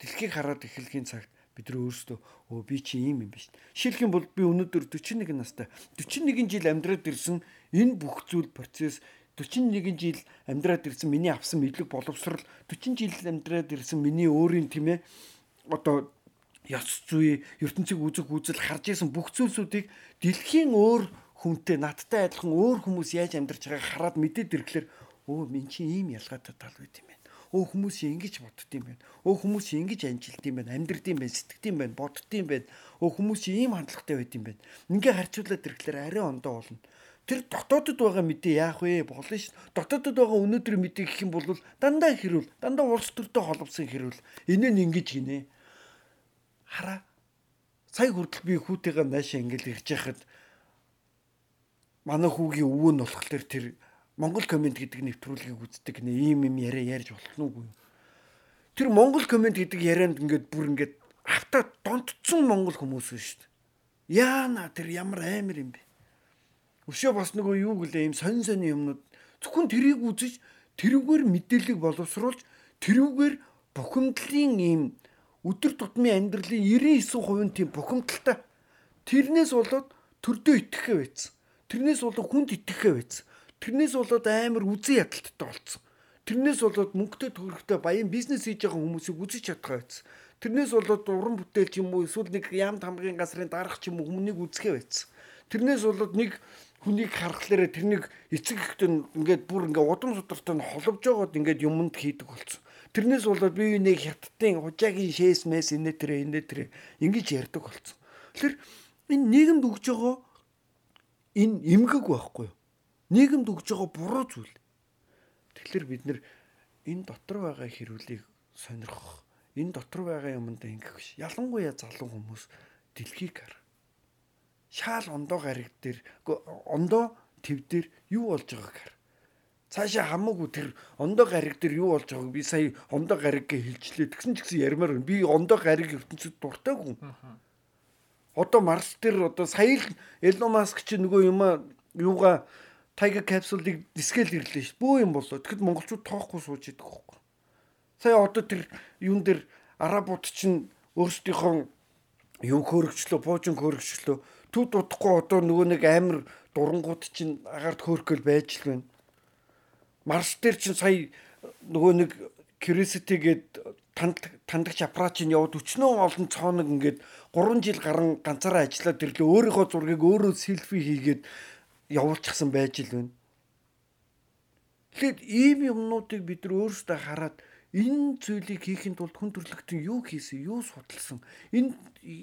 [SPEAKER 3] дэлхийг хараад эхлэхийн цагт бид нар өөрсдөө өө би чи ийм юм биш. Жишээлх юм бол би өнөөдөр 41 настай 41 жил амьдраад ирсэн энэ бүх зүйл процесс 41 жил амьдраад ирсэн миний авсан мэдлэг боловсрал 40 жил амьдраад ирсэн миний өөрийн тийм ээ одоо яц зүй ертөнцийг үзэх үзэл харж исэн бүх зүйлсүүдийг дэлхийн өөр хүнтэй надтай адилхан өөр хүмүүс яаж амьдарч байгааг хараад мэдээд ирэхлээр өө min чи ийм ялгаатай тал байт юм өө хүмүүс ингэж бодд юм байна. Өө хүмүүс ингэж анжилд юм байна. Амьдрд юм байна, сэтгэд юм байна, бодд юм байна. Өө хүмүүс ийм хандлагатай байд юм байна. Ингээ харьцуулаад ирэхлээр арай ондоо болно. Тэр дотоодод байгаа мэдээ яах вэ? Болно ш. Дотоодод байгаа өнөөдөр мэдээ гэх юм бол дандаа хэрүүл, дандаа улс төртөө холбосон хэрүүл. Энэ нь ингэж гинэ. Хараа. Сая хүртэл би хүүтэйгээ наашаа ингээл ирж яхад манай хүүгийн өвөө нь болохоор тэр Монгол комент гэдэг нэвтрүүлгийг үздэг нэ ийм юм яриа ярьж болох нүггүй. Тэр Монгол комент гэдэг ярианд ингээд бүр ингээд автаа донтцсон монгол хүмүүс шүү дээ. Яана тэр ямар амар юм бэ? Өшөө бас нөгөө юу гэлээ ийм сонь сонь юмнууд зөвхөн тэрийг үзэж тэрүүгээр мэдээлэл боловсруулж тэрүүгээр бухимдлын ийм өдөр тутмын амьдралын 99% нь тийм бухимдалтай. Тэрнээс болоод төрдөө итгэхэ байцсан. Тэрнээс болоод хүнд итгэхэ байцсан. Тэрнээс болоод амар үзэн ядалттай болцсон. Тэрнээс болоод мөнгөтэй төгрөгтэй баян бизнес хийж байгаа хүмүүсийг үзэж чадхаа байсан. Тэрнээс болоод уран бүтээл ч юм уу эсвэл нэг яамт хамгийн газрын дарах ч юм уу хүмүүнийг үзэхээ байсан. Тэрнээс болоод нэг хүнийг харахлаарэ тэрнийг эцэг ихтэй ингээд бүр ингээд удам судартай нь холбож байгаад ингээд юмд хийдэг болсон. Тэрнээс болоод би нэг хятадын хужаагийн шээс мэс инээ тэрэ инээ тэрэ ингэж ярьдаг болсон. Тэгэхээр энэ нийгэмд өгж байгаа энэ эмгэг байхгүй юу? нийгэмд өгж байгаа буруу зүйл. Тэгэхээр бид нэр энэ дотор байгаа хэрүүлийг сонирхох, энэ дотор байгаа юмд ингэх биш. Ялангуяа залуу хүмүүс дэлхийг хар. Шаал ондоо гариг дээр ондоо төв дээр юу болж байгааг хар. Цаашаа хамаагүй тэр ондоо гариг дээр юу болж байгааг би сая ондоо гариг гэж хэлжлээ. Тэгсэн ч гэсэн ярмаар би ондоо гариг ертөнцид дуртай хүн. Одоо Марс дээр одоо сая л Элон Маск чи нөгөө юм юугаа Tiger capsule-ыг дискэл ирлээ ш. Бөө юм болоо. Тэгэхэд монголчууд тоохгүй сууж идэг хөөхгүй. Сая одоо тэр юун дээр арабууд чинь өөрсдийнхөө юм хөөргчлөө, буужин хөөргчлөө. Төд удахгүй одоо нөгөө нэг амир дурангууд чинь агаард хөөрхөл байж л байна. Марс дээр чинь сая нөгөө нэг Curiosity гээд тандагч аппарат чинь яваад өчнөө олон цооног ингээд 3 жил гарan ганцаараа ажиллаад ирлээ. Өөрийнхөө зургийг өөрөө селфи хийгээд явуулчихсан байж л байна. Тэгэхэд ийм юмнуудыг бид нар өөрсдөө хараад энэ зүйлийг хийхэд тулд хүн төрөлхтөн юу хийсэн, юу судалсан, энэ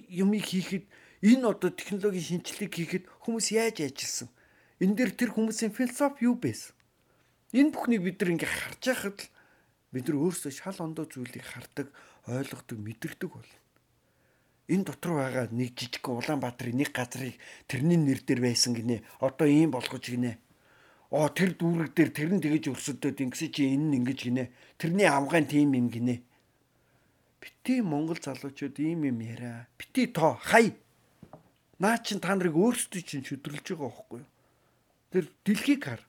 [SPEAKER 3] юмыг хийхэд энэ одоо технологийн шинжилгээг хийхэд хүмүүс яаж ажилласан? Энэ дээр тэр хүмүүсийн философи юу байсан? Энэ бүхнийг бид нар ингээ харж байхад л бид нар өөрсдөө шал ондоо зүйлийг хардаг, ойлгодог, мэдэрдэг бол энэ дотор байгаа нэг жижиг Улаанбаатарын нэг газрыг тэрний нэр дээр байсан гинэ. Одоо ийм болгож гинэ. Оо тэр дүүрэг дээр тэр нь тэгэж өрсөлдөөд ингэсэ чи энэ нь ингэж гинэ. Тэрний амгаан тийм юм гинэ. Бити Монгол залуучууд ийм юм яриа. Бити тоо хай. Наа чин та нарыг өөрсдөө чинь шүдэрлж байгаа байхгүй юу? Тэр дэлхийг хар.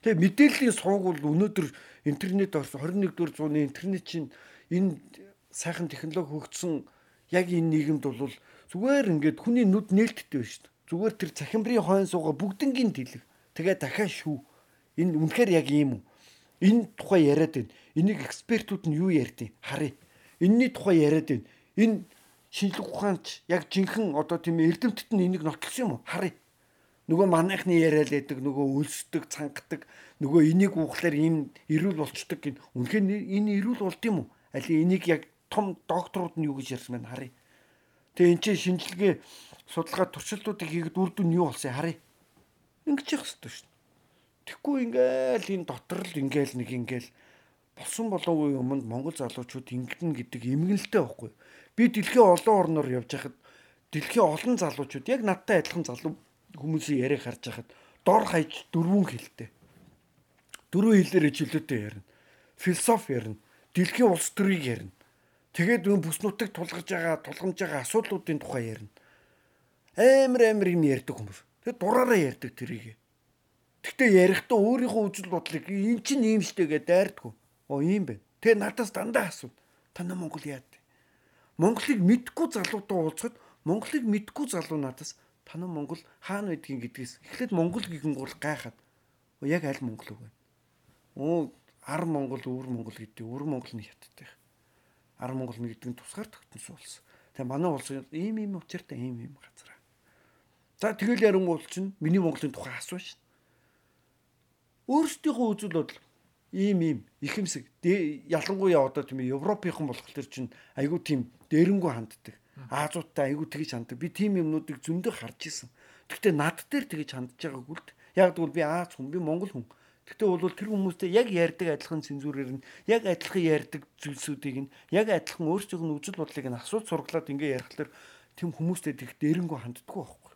[SPEAKER 3] Тэгээ мэдээллийн сувг бол өнөөдөр интернет орсон 21-р зууны интернет чинь энэ сайхан технологи хөгжсөн яг энэ нийгэмд бол зүгээр ингээд хүний нүд нээлттэй байна шүү дээ. Зүгээр тэр цахимрын хойно суугаа бүгднгийн тэлэг. Тэгээ дахиад шүү. Энэ үнэхээр яг үү? Энэ тухай яриад байна. Энийг экспертүүд нь юу ярьдیں۔ Харъя. Энийний тухай яриад байна. Энэ шинжлэх ухаанч яг жинхэнэ одоо тийм эрдэмтэд нь энийг нотлсон юм уу? Харъя. Нөгөө манайхны яриад байдаг, нөгөө өлсдөг, цангадаг, нөгөө энийг уухлаар ийм эрүүл болчдөг гин. Үнэхээр энэ эрүүл болд юм уу? Али энийг яг том докторууд нь юу гэж ярьсан байна харъя. Тэгээ эн чинь шинжилгээ судалгаа туршилтуудыг хийгээд үр дүн юу болсон харъя. Ингэж явах хэрэгтэй шүү дээ. Тэгэхгүй ингээл энэ дотор л ингээл нэг ингээл болсон болоогүй юмд Монгол залуучууд ингэдэн гэдэг эмгэнэлтэй байхгүй. Би дэлхийн олон орноор явж хахад дэлхийн олон залуучууд яг надтай адилхан залуу хүмүүсийн яриаг харж хахад дор хаяж дөрвөн хэлтэй. Дөрвөн хэлээр чөлөөтэй ярина. Философи ярина. Дэлхийн улс төрийг ярина. Тэгээд өн бүс нутаг тулгаж байгаа, тулгамж байгаа асуудлуудын тухай ярина. Амар амар юм ярьдаг хүмүүс. Тэгээд дураараа ярьдаг тэрийг. Гэхдээ ярихдаа өөрийнхөө үжил бодлыг эн чинь ийм штэ гэдээ дайрдаггүй. Оо ийм байна. Тэгээ надаас дандаа асууд. Танаа Монгол яад. Монголыг мэдгүй залуутай уулзахад Монголыг мэдгүй залуу надаас танаа Монгол хаана байдгийг гэдгээс эхлээд Монгол гихэн гол гайхаад яг аль Монгол вэ? Оо ар Монгол, өвөр Монгол гэдэг. Өвөр Монгол нь хятадтай. Ар Монгол нь гэдэг нь тусгаар тогтносон улс. Тэгээ манай улс ийм ийм учиртай ийм ийм газар. За тэгэл ярангуул чинь миний Монголын тухай асуу шин. Өөрсдийнхөө үзэл бодол ийм ийм ихэмсэг ялангуяа одоо тийм Европынхан болохоор чинь айгүй тийм дээрэнгүү ханддаг. Аазуудтай айгүй тэгж ханддаг. Би тийм юмнуудыг зөндөө харж исэн. Гэхдээ над дээр тэгж хандж байгаагүй л яг тэгвэл би Аз хүн, би Монгол хүн. Гэхдээ бол тэр хүмүүстэй яг ярьдаг адилхан цензурээр нь яг адилхан ярьдаг зүйлсүүдийг нь яг адилхан өөрсдийнх нь үзэл бодлыг нь асууж сургалаад ингээ ярихлаар тэм хүмүүстэй тэг дээрэнгүү ханддаггүй байхгүй.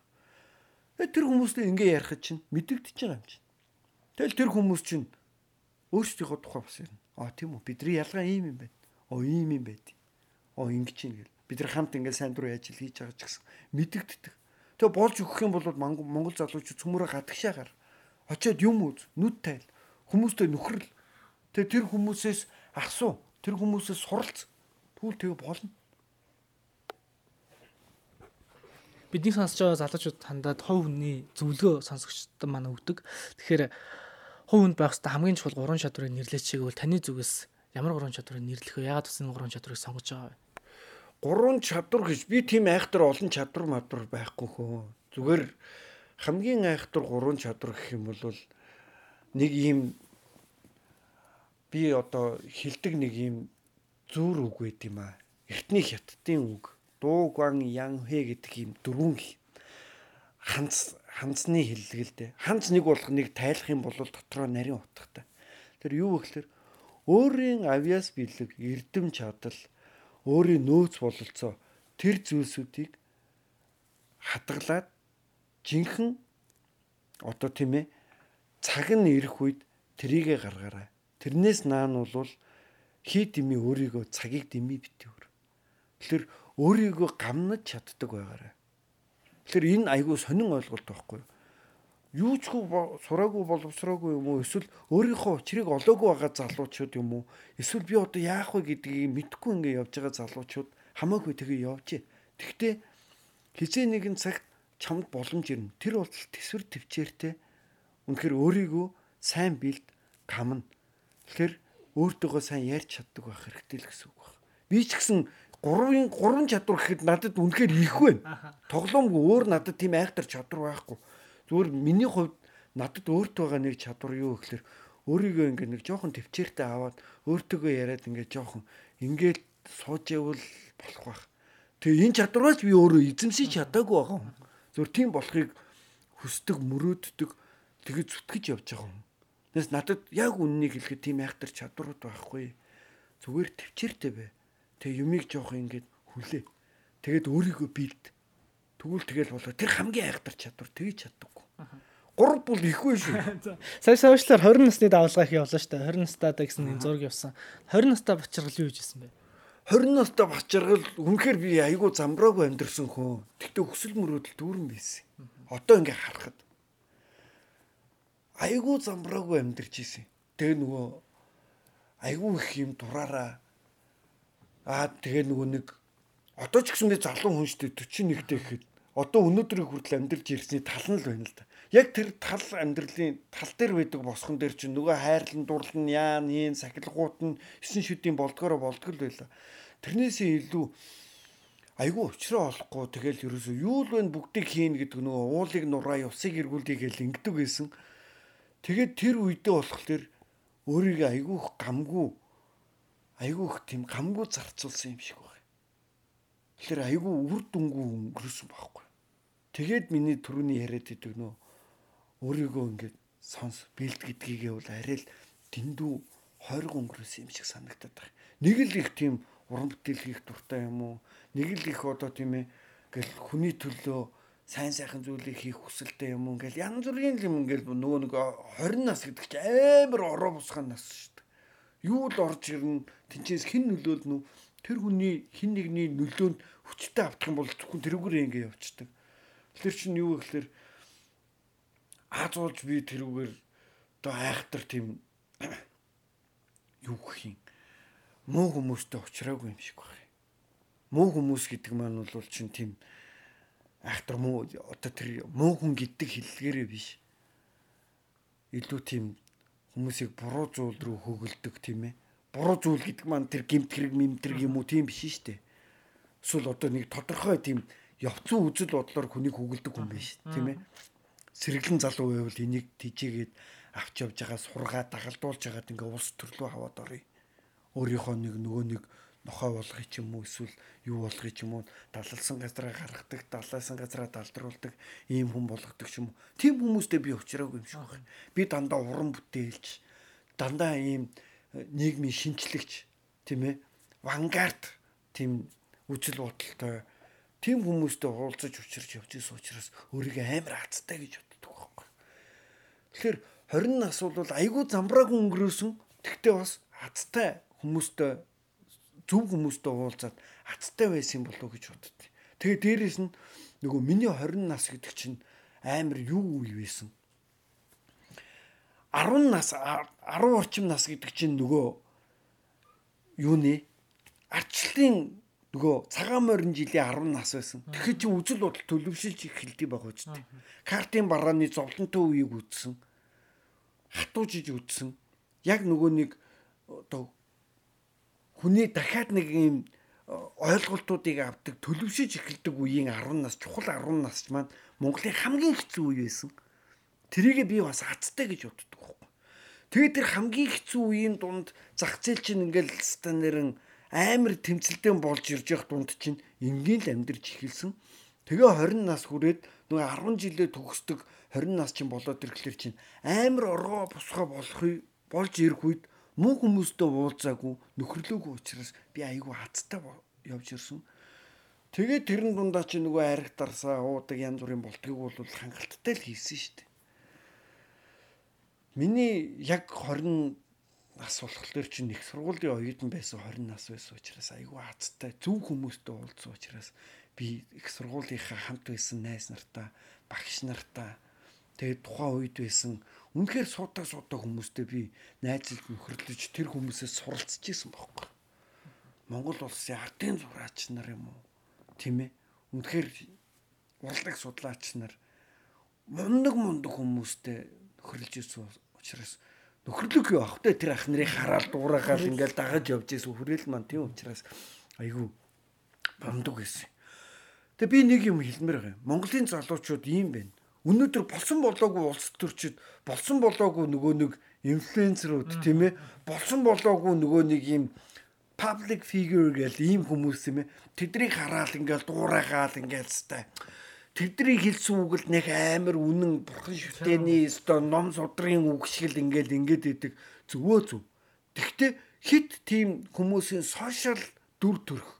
[SPEAKER 3] Тэгээ тэр хүмүүстэй ингээ ярихад чинь мэдэгдэж байгаа юм чинь. Тэгэл тэр хүмүүс чинь өөрсдийнхөө тухай бас ярина. Аа тийм үү бидний ялгаа ийм юм байна. Оо ийм юм байд. Оо ингэж юм гэл. Бид нар хамт ингээд сайн дурын ажил хийж байгаа ч гэсэн мэдэгддэг. Тэгээ болж өгөх юм бол Монгол залуучууд цөмөрө гадагшаагаар очиод юм үз, нүд тайл, хүмүүстэй нөхрөл. Тэгээ тэр хүмүүсээс асуу, тэр хүмүүсээс суралц. Түүл тэгээ болно.
[SPEAKER 2] Бидний сонсож байгаа залуучууд хандаад хов хүний зөвлөгөө сонсогчдод манай өгдөг. Тэгэхээр хувь хүнд байх хэвээр хамгийн чухал гурван чадварыг нэрлэж чигэвэл таны зүгээс ямар гурван чадварыг нэрлэх вэ? Яагаад бас энэ гурван чадварыг сонгож байгаа вэ?
[SPEAKER 3] Гурван чадвар гэж би тийм айхтар олон чадвар мадвар байхгүй хөө. Зүгээр хамгийн айхтар гурван чадвар гэх юм бол нэг ийм би одоо хилдэг нэг ийм зүүр үг байт юм аа. Эртний хятадын үг. Дуу гуан ян хэ гэдэг ийм дөрвөн ханц ханцны хиллэгэл дээ. Ханц нэг болох нэг тайлах юм бол дотроо нарийн утгатай. Тэр юу гэхээр өөрийн авиас бэлэг, эрдэм чадал, өөрийн нөөц бололцоо тэр зүйлсүүдийг хадгалаад жинхэнэ одоо тийм ээ цаг нь ирэх үед трийгэ гаргаарай. Тэрнээс наан бол хий дими өөрийгөө цагийг дими битүүр. Тэгэхээр өөрийгөө гамнаж чаддаг байгаарай. Тэгэхээр энэ айгүй сонин ойлголт байхгүй юу? Юу ч сураагүй боловсроогүй юм уу эсвэл өөрийнхөө учрыг олоогүй байгаа залуучууд юм уу эсвэл би одоо яах вэ гэдгийг мэдэхгүй ингээ явж байгаа залуучууд хамаагүй тэгээ явжээ. Тэгвэл хизээ нэгэн цагт чамд боломж ирнэ. Тэр бол төсвөр төвчээртэй үнэхээр өөрийгөө сайн бэлд камна. Тэгэхээр өөртөөгөө сайн ярьж чаддаг байх хэрэгтэй л гэсэн үг байна. Би ч гэсэн гурвын гурван чадвар гэхэд надад үнэхээр их байна. Тоглоомгүй өөр надад тийм айхтар чадвар байхгүй. Зүгээр миний хувьд надад өөртөө байгаа нэг чадвар юу гэхээр өөрийгөө ингээ нэг жоохон төвчээртэй аваад өөртөөгөө яриад ингээ жоохон ингээл сууж явал болох байх. Тэгээ энэ чадвараас би өөрөө эзэмсэж чадаагүй байгаа юм. Зүгээр тийм болохыг хүсдэг, мөрөөддөг тэгээд зүтгэж явж байгаа юм. Тэгээс надад яг үннийг хэлэхэд тийм айхтар чадварууд байхгүй. Зүгээр төвчээртэй бай. Тэгээ юмыг жоох ингээд хүлээ. Тэгээд өөрийгөө бэлд. Тэгвэл тэгэл болоо. Тэр хамгийн айхтар чадвар тэгж чаддаггүй. Гурав бол ихгүй шүү. [LAUGHS]
[SPEAKER 2] Сая сошиалаар 20 насны давалгаа их явлаа шүү дээ. 20 настайдаа гэсэн энэ зураг явсан. 20 настай бочрол юу хийжсэн бэ?
[SPEAKER 3] 20 настай бачаргал үнэхээр би айгүй замбраагүй амьдрсан хүн. Тэгтээ өсөл мөрөөдөл дүүрэн байсан. Одоо ингээ харахад айгүй замбраагүй амьдарч исэн. Тэгээ нөгөө айгүй их юм дураараа аа тэгээ нөгөө нэг одоо ч гэсэн би залуу хүн шүү дээ 41-тэй гэхэд одоо өнөөдрийг хүртэл амьдарч ирсний тал нь л байна л да. Яг тэр тал амьдралын тал дээр байдаг босхон дээр чинь нөгөө хайрлан дурлан яа нийн сахилгууд нь 9 шүдийн болдгоороо болдгол байла. Тэрнээсээ илүү айгүй учраа олохгүй тэгэл ерөөсөө юу л вэ бүгдийг хийн гэдэг нөгөө уулыг нураа явсыг эргүүлдэг гэл ингэдэг байсан. Тэгээд тэр үедээ болохоор өөрийгөө айгүйх гамгүй айгүйх тийм гамгүй зарцуулсан юм шиг. Тэгэхээр айгүй үр дүнгүй өнгөрсөн байхгүй. Тэгээд миний түрүүний яриад идэг нөө өөрийгөө ингээд сонс бэлд гэдгийгээ бол арай л дэндүү 20 өнгөрөөс юм шиг санагдаад байна. Нэг л их тийм уран бүтээл хийх дуртай юм уу? Нэг л их одоо тийм ээ гэл хүний төлөө сайн сайхан зүйлийг хийх хүсэлтэй юм ингээл янз бүрийн юм ингээл нөгөө нэг 20 нас гэдэг чинь амар ороо бусгах нас шүү дээ. Юу л орж ирнэ тэнцээс хэн нөлөөлнө үү? Тэр хүний хин нэгний нөлөөнд хүчтэй автах юм бол зөвхөн тэрүүгээр ингэ явцдаг. Тэр чинь юу гэхээр аазуулж би тэрүүгээр одоо айхтар тийм юу гэх юм муу хүмүүстэй уулзраагүй юм шиг байна. Муу хүмүүс гэдэг маань бол чинь тийм айхтар муу одоо тэр муу хүн гэдэг хэллэгээрээ биш. Илүү тийм хүмүүсийг буруу зүйл рүү хөглөдөг тийм ээ. Буруу зүйл гэдэг маань тэр гимт хэрэг мэмтрэг юм уу тийм биш шүү дээ. Эсвэл одоо нэг тодорхой тийм явцсан үзэл бодлоор хүнийг хөглөдөг хүн биш тийм ээ. Сэргэлэн залуу байвал энийг тижээгээд авч явж байгаа сургаад дагалдуулж байгаад ингээ улс төрлөө хаваад орё. Өөрийнхөө нэг нөгөө нэг нохой болгоё ч юм уу эсвэл юу болгоё ч юм уу далалсан газараа гаргадаг, далаасан газараа далдруулдаг ийм хүн болгодог ч юм уу. Тийм хүмүүстэй би уучраагүй юм шиг байна. Би дандаа уран бүтээлч, дандаа ийм нийгмийн шинчлэгч тийм ээ. Вангард тийм үжил бодолтой тийм хүмүүстэй уулзаж учирч явж исэн учраас өөрийгөө амар хацтай гэж боддог байхгүй. Тэгэхээр 20 нас бол айгүй замбраагүй өнгөрөөсөн. Тэгтээ бас хацтай хүмүүстэй зөв хүмүүстэй уулзаад хацтай байсан болов уу гэж боддتي. Тэгээ дээрэс нь нөгөө миний 20 нас гэдэг чинь амар юу үе байсан. 10 нас 10 орчим нас гэдэг чинь нөгөө юуны арчлалын нөгөө цагаан морин жилийн 10 нас байсан. Тэгэхээр чи үзэл бодол төлөвшилж эхэлдэг ч тийм. Картын барааны зовлонтой үеийг үзсэн. Хатуужиж үзсэн. Яг нөгөө нэг одоо хүний дахиад нэг юм ойлголтуудыг авдаг төлөвшөж эхэлдэг үеийн 10 нас чухал 10 нас маань Монголын хамгийн хэцүү үе байсан. Тэрийг би бас хацтай гэж боддог. Тэгээд тэр хамгийн хэцүү үеийн дунд зах зээл чинь ингээл стандарын амар тэмцэлдэн болж ирж явах дунд чинь энгийн л амьдарч эхэлсэн. Тэгээ 20 нас хүрээд нөгөө 10 жилээ төгсдөг 20 нас чинь болоод ирэхлээр чинь амар оргоо босгоо болох болж ирэх үед муу хүмүүстэй уулзаагүй нөхрлөөгүй учраас би айгүй хацтай явж ирсэн. Тэгээд тэрэн дундаа чи нөгөө арих дарсаа уудаг янз бүрийн болтгийг бол хангалттай л хийсэн шүү дээ. Миний яг 20 нас болохоор чи нэг сургуулийн оюутан байсан 20 нас байсан учраас айгүй хацтай зөв хүмүүстэй уулзсан учраас би их сургуулийнхаа хамт байсан найз нартаа багш нартаа тэгээд тухайн үед байсан Үнэхээр суудаг суудаг хүмүүстэй би найзлж нөхөрлөж тэр хүмүүсээс суралцж исэн бохоггүй. Монгол улсын ардын зураач нар юм уу? Тийм ээ. Үнэхээр урлаг судлаач нар мундаг мундаг хүмүүстэй нөхөрлөж исэн учраас нөхөрлөг юу ах вэ? Тэр ах нарыг хараад дуурайгаал ингээл дагаж явж исэн хүрээл маань тийм учраас айгүй бамдаг байсан. Тэгээ би нэг юм хэлмээр байгаа. Монголын залуучууд ийм байна өнөөдөр болсон болоогүй улс төрчид болсон болоогүй нөгөө нэг инфлюенсерүүд тийм ээ болсон болоогүй нөгөө нэг юм public figure гэл ийм хүмүүс юм ээ тэднийг хараад ингээл дуурайгаал ингээл стай тэдний хэлсэн үг л нэг амар үнэн бурхан шүтээний өстой ном судрын үг шиг л ингээл ингээд идэг зөвөө зөв. Тэгвэл хит тийм хүмүүсийн сошиал дүр төрх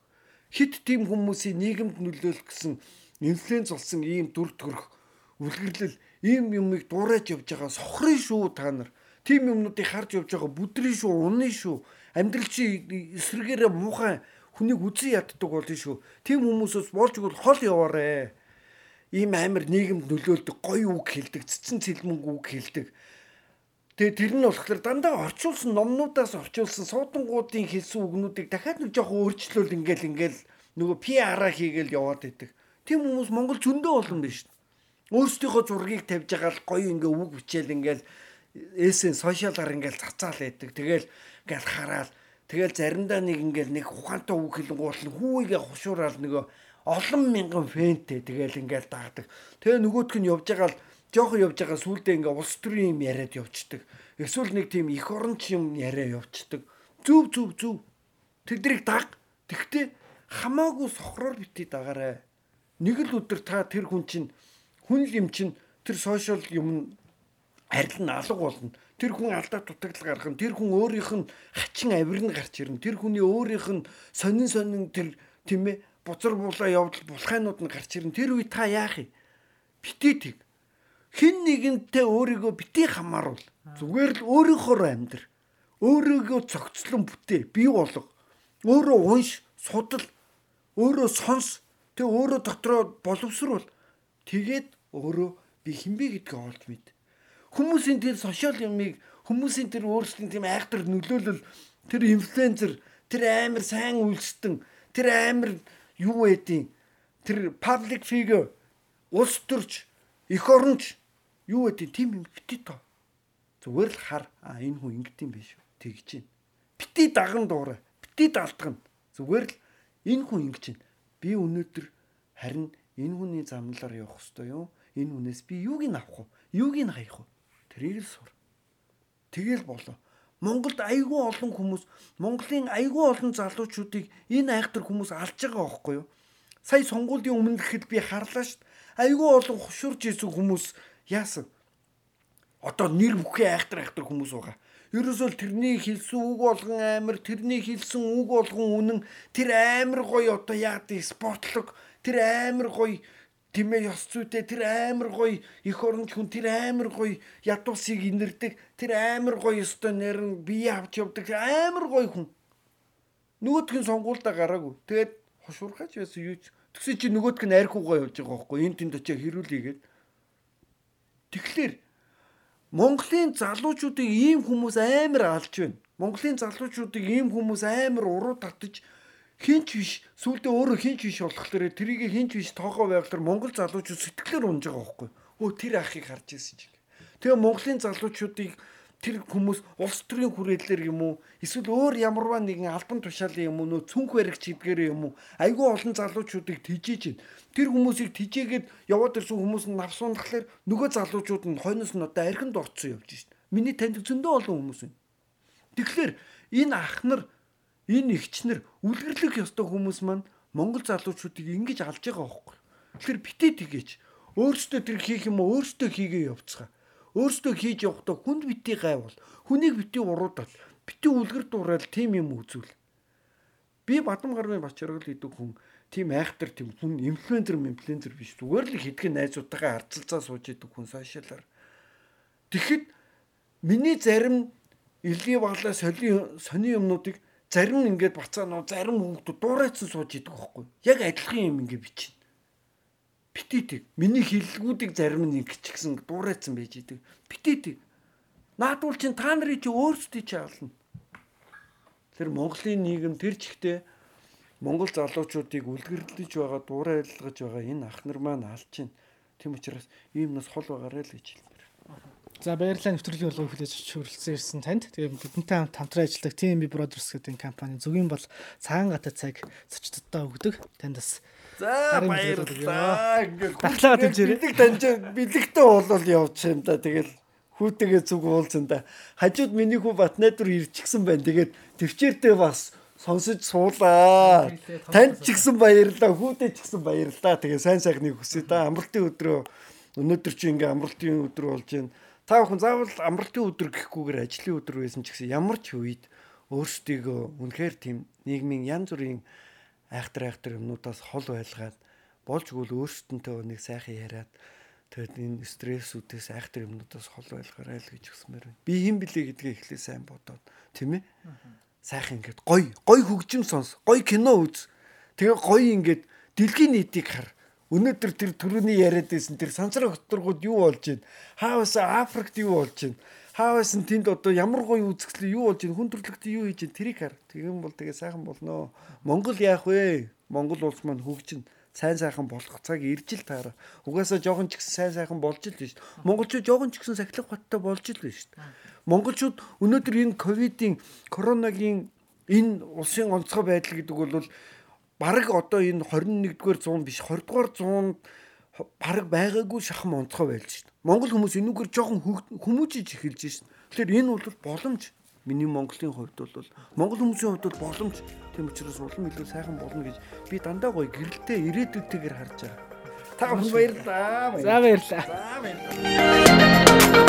[SPEAKER 3] хит тийм хүмүүсийн нийгэмд нөлөөлөх гэсэн инфлюенс болсон ийм дүр төрх үлгэрлэл ийм юмыг дуурайж явж байгаа сохрын шүү та нар. Тим юмнуудыг харж явж байгаа бүдрийн шүү, унны шүү. Амьдрал чи эсрэгээрээ муухай хүнийг үзэн яддаг болно шүү. Тим хүмүүсээс болж игэл хол яваарэ. Ийм амар нийгэмд нөлөөлдөг гоё үг хэлдэг, цэцэн цэлмэнг үг хэлдэг. Тэгээ тэр нь болохоор дандаа орчуулсан номнуудаас орчуулсан суудангуудын хэлсэн үгнүүдийг дахиад нэг жоохон өөрчлөөл ингээл ингээл нөгөө PR-а хийгээл яваад идэг. Тим хүмүүс Монгол зөндөө олон шүү өөрсдийнхөө зургийг тавьж байгаа л гоё ингээ үг бичээл ингээл эсэн сошиалаар ингээл цацаал байдаг. Тэгэл ингээл хараад тэгэл заримдаа нэг ингээл нэг ухаантай үг хэлэнгуул нь хүүигээ хушуураал нөгөө олон мянган фэнтэй тэгэл ингээл даадаг. Тэгээ нөгөөтг нь явж байгаа л жоохон явж байгаа сүулдэ ингээ улс төрийн юм яриад явцдаг. Эсвэл нэг тийм их оронч юм яриа явцдаг. Зүв зүв зүв. Тэдрийг даг. Тэгтээ хамаагүй сохроор бити дагаарай. Нэг л өдөр та тэр хүн чинь хүн юм чинь тэр сошиал юм арил нь алга болно. Тэр хүн алдаа дутагдал гаргах нь, тэр хүн өөрийнх нь хачин авирн гарч ирнэ. Тэр хүний өөрийнх нь сонин сонин тэр тийм ээ бузар булаа явдал булхайнууд нь гарч ирнэ. Тэр үе та яах юм? Битээ тийг. Хин нэгэнтэй өөрийгөө битээ хамааруул. Зүгээр л өөрийнхөө амьдр. Өөрийгөө цогцлон бүтээ, бий болго. Өөрөө унш, судал, өөрөө сонс. Тэг өөрөө дотроо боловсруул. Тэгээд өөрөө би хинбэ гэдгийг олж мэд. Хүмүүсийн тэр сошиал юмыг хүмүүсийн тэр өөрсдийн тийм айхтар нөлөөлөл тэр инфлюенсер тэр амар сайн үйлсдэн тэр амар юу ээдийн тэр public figure улс төрч эх оронч юу ээдийн тийм юм битээ тоо. Зүгээр л хар а энэ хүн ингэдэг юм биш үү тэгж байна. Битээ даган дуурай. Битээ далтгана. Зүгээр л энэ хүн ингэж байна. Би өнөөдөр харин энэ хүний замналаар явах хэвээр юу? Энэ хүнээс би юуг нь авах вэ? Юуг нь хаях вэ? Тэрийг л сур. Тэгэл болоо. Монголд айгүй олон хүмүүс, Монголын айгүй олон залуучуудыг энэ айхтар хүмүүс алж байгаа байхгүй юу? Сая сонгуулийн өмнө гэхэд би харлаа шүү дээ. Айгүй олон хушурж исэн хүмүүс яасан? Одоо нэр бүхий айхтар айхтар хүмүүс байгаа. Ерөөсөө тэрний хэлсэн үг болгон амир, тэрний хэлсэн үг болгон үнэн, тэр амир гоё одоо яад спортлог, тэр амир гоё тэмээ ёс зүйтэй тэр амар гоё их оронч хүн тэр амар гоё ядуусыг инэрдэг тэр амар гоё өстой нэрн бие авч явдаг амар гоё хүн. Нөгөөдх нь сонгуульдаа гараагүй. Тэгээд хошуурхаж байсан юу ч. Тэгсэн чи нөгөөдх нь архиугаа явж байгаа байхгүй. Энэ тэнд очиж хэрүүлээгээд. Тэгэхээр Монголын залуучуудыг ийм хүмүүс амар алж байна. Монголын залуучуудыг ийм хүмүүс амар уруу татаж хинч биш сүулдэ өөрөө хинч биш болохоор тэрийг хинч биш тоогоо байглаар Монгол залуучууд сэтгэлээр унж байгаа байхгүй. Өө тэр ахыг харж ирсэн чиг. Тэгээ Монголын залуучуудыг тэр хүмүүс улс төрийн хүрээлэлэр юм уу эсвэл өөр ямарваа нэгэн албан тушаалын юм уу цүнх баригч гэдгээр юм уу айгүй олон залуучуудыг тижээж байна. Тэр хүмүүсийг тижээгээд яваад ирсэн хүмүүс нь навсуунахлаар нөгөө залуучууд нь хойноос нь одоо архинд орцсон явж шít. Миний танд зөндөө олон хүмүүс байна. Тэгэхээр энэ ах нар энэ ихчнэр үлгэрлэх ёстой хүмүүс маань монгол залуучуудыг ингэж алж байгаа байхгүй. Тэгэхээр битээ тгийж өөрсдөө тэр хийх юм уу өөрсдөө хийгээ явцгаа. Өөрсдөө хийж явахдаа хүнд битээ гайвал хүнийг битээ уруудаад битээ үлгэр дуурайл тим юм үзүүл. Би Бадам гармын Бачаргал гэдэг хүн тийм айхтар тийм хүн инфлюенсер инфлюенсер биш зүгээр л хэдхэн найзуудтайгаа харцалцаа сууж идэг хүн сошиалаар. Тэгэхэд миний зарим илгийн баглаа сони сони юмнуудыг зарим ингээд бацаа нөө зарим хүүхдүүд дуурайцсан сууж идэг байхгүй. Яг адилхан юм ингээд бичнэ. Битээдэг миний хиллгүүдийг зарим нь ингэж гисэн дуурайцсан байж идэг. Битээдэг наадвал чин та нарын чи өөрсдөө чи ална тэр Монголын нийгэм тэр чигтээ Монгол залуучуудыг үлгэрлэж байгаа дуурайлгаж байгаа энэ ах нар маань алж чинь? Тийм учраас ийм нас хол байгаарэ л гэж хэлмээр
[SPEAKER 2] За баярлалаа нэвтрүүлгийн болгоо хүлээж хүрэлцэн ирсэн танд. Тэгээ бидэнтэй хамт хамтран ажилладаг TMB Brothers гэдэг компани зөвгийн бол цагаан гата цаг зочдодоо өгдөг. Танд бас
[SPEAKER 3] За баярлалаа.
[SPEAKER 2] Батлага дэмжээрэй.
[SPEAKER 3] Бэлэг таньж бэлэгтэй болол явж юм да. Тэгэл хүүтэйгээ зүг уулзсан да. Хажууд миний хүү Батнайдвар ирчихсэн байна. Тэгээд төвчээртэй бас сонсож суулаа. Танд ч гэсэн баярлалаа. Хүүтэй ч гэсэн баярлалаа. Тэгээ сайн сайхныг хүсье да. Амралтын өдрөө өнөөдөр чи ингээ амралтын өдөр болж байна та бүхэн заавал амралтын өдөр гэхгүйгээр ажлын өдөр байсан ч гэсэн ямар ч үед өөрсдийгөө үнэхээр тийм нийгмийн янз бүрийн айхтар айхтар юмнуудаас хол байлгаад болж гүйл өөрсдөнтөө нэг сайхан яриад тэгээд энэ стрессүүдээс айхтар юмнуудаас хол байлгаарай л гэж хүсмээр байна. Би хэн блэ гэдгээ эхлээ сайн бодоод тийм ээ. Сайхан ингээд гой гой хөгжим сонс, гой кино үз. Тэгээ гой ингээд дэлхийн нийтийг хар Өнөөдөр тэр төрөний яриад байсан тэр сансар хөтөргүүд юу болж байна? Хаавас Африкт юу болж байна? Хаавас нь тэнд одоо ямар гоё үзэсгэлэн юу болж байна? Хүн төрлөخت юу хийж байна? Тэрийг хар. Тэгэн бол тэгээ сайхан болно. Монгол яах вэ? Монгол улс маань хөгжин сайн сайхан болох цаг ирж л таараа. Угаасаа жоохон ч гэсэн сайн сайхан болж л биш. Монголчууд жоохон ч гэсэн сахилах баттай болж л биш. Монголчууд өнөөдөр энэ ковидын коронагийн энэ улсын онцгой байдал гэдэг бол бараг одоо энэ 21-р зуун биш 20-р зуунд бараг байгаагүй шахам онцгой байлж шин. Монгол хүмүүс энүүгээр жоохон хүмүүжиж эхэлж шин. Тэгэхээр энэ бол боломж. Миний Монголын хувьд бол Монгол хүмүүсийн хувьд бол боломж. Тийм учраас улам илүү сайхан болно гэж би дандаа гоё гэрэлтэй ирээдүйтэйгээр харж байгаа. Та бүхэн баярлалаа.
[SPEAKER 2] За баярлалаа.
[SPEAKER 3] За баярлалаа.